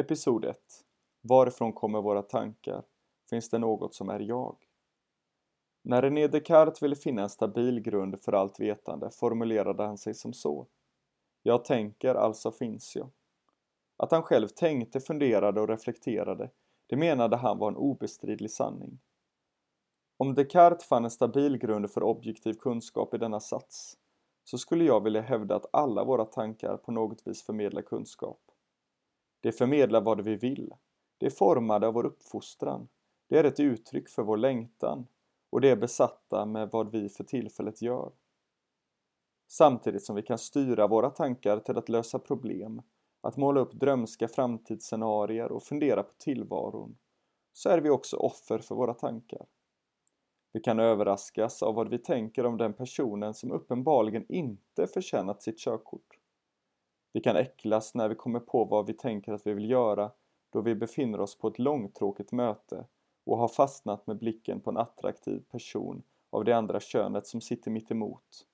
Episod 1 Varifrån kommer våra tankar? Finns det något som är jag? När René Descartes ville finna en stabil grund för allt vetande formulerade han sig som så. Jag tänker, alltså finns jag. Att han själv tänkte, funderade och reflekterade, det menade han var en obestridlig sanning. Om Descartes fann en stabil grund för objektiv kunskap i denna sats, så skulle jag vilja hävda att alla våra tankar på något vis förmedlar kunskap. Det förmedlar vad vi vill. Det är formade av vår uppfostran. Det är ett uttryck för vår längtan och det är besatta med vad vi för tillfället gör. Samtidigt som vi kan styra våra tankar till att lösa problem, att måla upp drömska framtidsscenarier och fundera på tillvaron, så är vi också offer för våra tankar. Vi kan överraskas av vad vi tänker om den personen som uppenbarligen inte förtjänat sitt körkort. Vi kan äcklas när vi kommer på vad vi tänker att vi vill göra då vi befinner oss på ett långtråkigt möte och har fastnat med blicken på en attraktiv person av det andra könet som sitter mitt emot.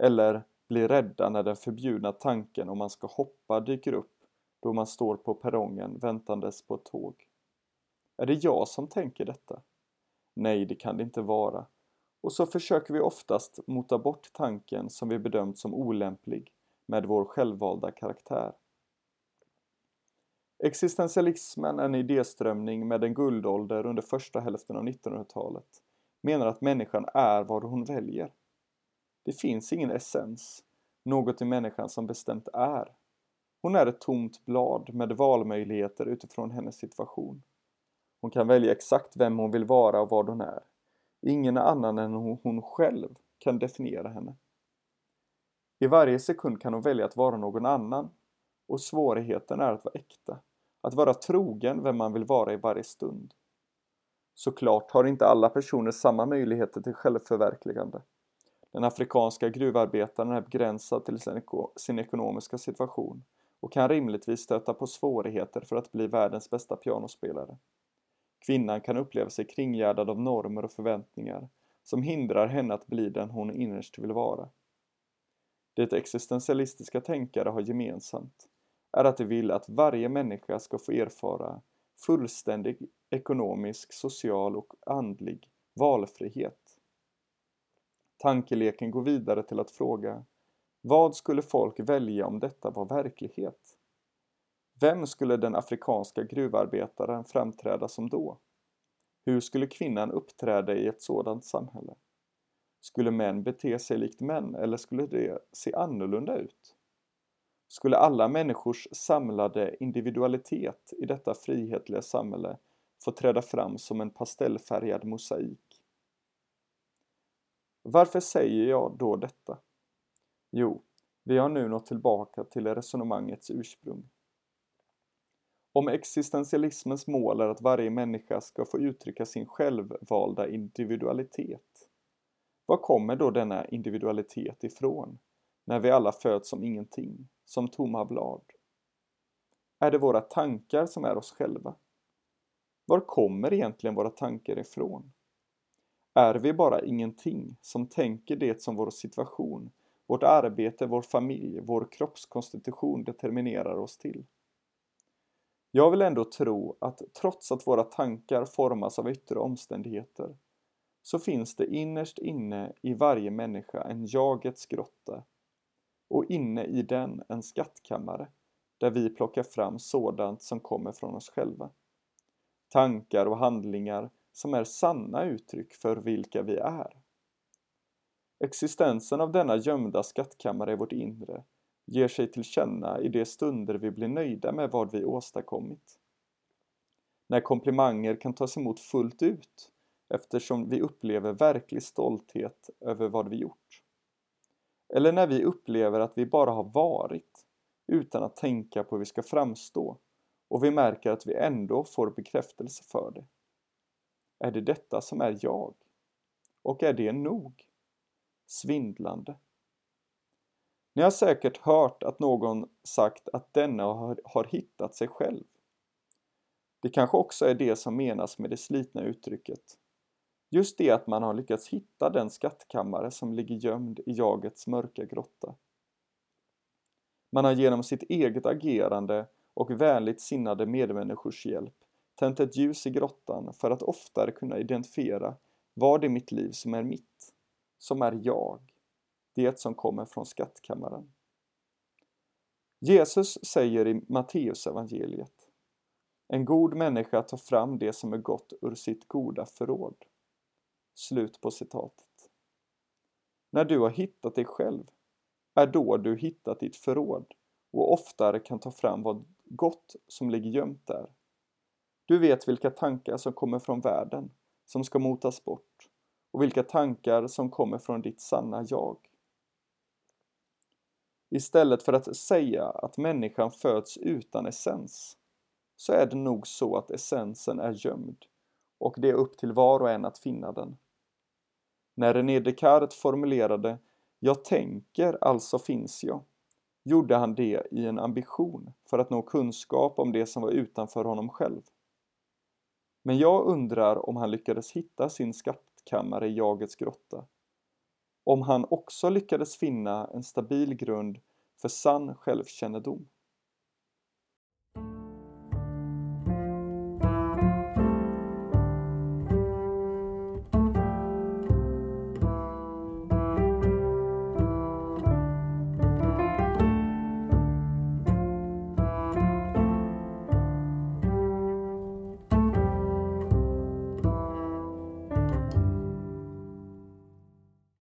Eller blir rädda när den förbjudna tanken om man ska hoppa dyker upp då man står på perrongen väntandes på ett tåg. Är det jag som tänker detta? Nej, det kan det inte vara. Och så försöker vi oftast mota bort tanken som vi bedömt som olämplig med vår självvalda karaktär. Existentialismen, en idéströmning med en guldålder under första hälften av 1900-talet, menar att människan är vad hon väljer. Det finns ingen essens, något i människan som bestämt är. Hon är ett tomt blad med valmöjligheter utifrån hennes situation. Hon kan välja exakt vem hon vill vara och vad hon är. Ingen annan än hon själv kan definiera henne. I varje sekund kan hon välja att vara någon annan och svårigheten är att vara äkta. Att vara trogen vem man vill vara i varje stund. Såklart har inte alla personer samma möjligheter till självförverkligande. Den afrikanska gruvarbetaren är begränsad till sin ekonomiska situation och kan rimligtvis stöta på svårigheter för att bli världens bästa pianospelare. Kvinnan kan uppleva sig kringgärdad av normer och förväntningar som hindrar henne att bli den hon innerst vill vara. Det existentialistiska tänkare har gemensamt är att de vill att varje människa ska få erfara fullständig ekonomisk, social och andlig valfrihet. Tankeleken går vidare till att fråga vad skulle folk välja om detta var verklighet? Vem skulle den afrikanska gruvarbetaren framträda som då? Hur skulle kvinnan uppträda i ett sådant samhälle? Skulle män bete sig likt män eller skulle det se annorlunda ut? Skulle alla människors samlade individualitet i detta frihetliga samhälle få träda fram som en pastellfärgad mosaik? Varför säger jag då detta? Jo, vi har nu nått tillbaka till resonemangets ursprung. Om existentialismens mål är att varje människa ska få uttrycka sin självvalda individualitet, var kommer då denna individualitet ifrån, när vi alla föds som ingenting, som tomma blad? Är det våra tankar som är oss själva? Var kommer egentligen våra tankar ifrån? Är vi bara ingenting som tänker det som vår situation, vårt arbete, vår familj, vår kroppskonstitution determinerar oss till? Jag vill ändå tro att trots att våra tankar formas av yttre omständigheter så finns det innerst inne i varje människa en jagets grotta och inne i den en skattkammare där vi plockar fram sådant som kommer från oss själva. Tankar och handlingar som är sanna uttryck för vilka vi är. Existensen av denna gömda skattkammare i vårt inre ger sig till känna i de stunder vi blir nöjda med vad vi åstadkommit. När komplimanger kan tas emot fullt ut eftersom vi upplever verklig stolthet över vad vi gjort. Eller när vi upplever att vi bara har varit utan att tänka på hur vi ska framstå och vi märker att vi ändå får bekräftelse för det. Är det detta som är jag? Och är det nog? Svindlande. Ni har säkert hört att någon sagt att denna har, har hittat sig själv. Det kanske också är det som menas med det slitna uttrycket. Just det att man har lyckats hitta den skattkammare som ligger gömd i jagets mörka grotta. Man har genom sitt eget agerande och vänligt sinnade medmänniskors hjälp tänt ett ljus i grottan för att oftare kunna identifiera vad i mitt liv som är mitt, som är jag, det som kommer från skattkammaren. Jesus säger i Matteusevangeliet En god människa tar fram det som är gott ur sitt goda förråd. Slut på citatet. När du har hittat dig själv är då du hittat ditt förråd och oftare kan ta fram vad gott som ligger gömt där. Du vet vilka tankar som kommer från världen, som ska motas bort och vilka tankar som kommer från ditt sanna jag. Istället för att säga att människan föds utan essens, så är det nog så att essensen är gömd och det är upp till var och en att finna den. När René Descartes formulerade ”Jag tänker, alltså finns jag” gjorde han det i en ambition för att nå kunskap om det som var utanför honom själv. Men jag undrar om han lyckades hitta sin skattkammare i jagets grotta. Om han också lyckades finna en stabil grund för sann självkännedom.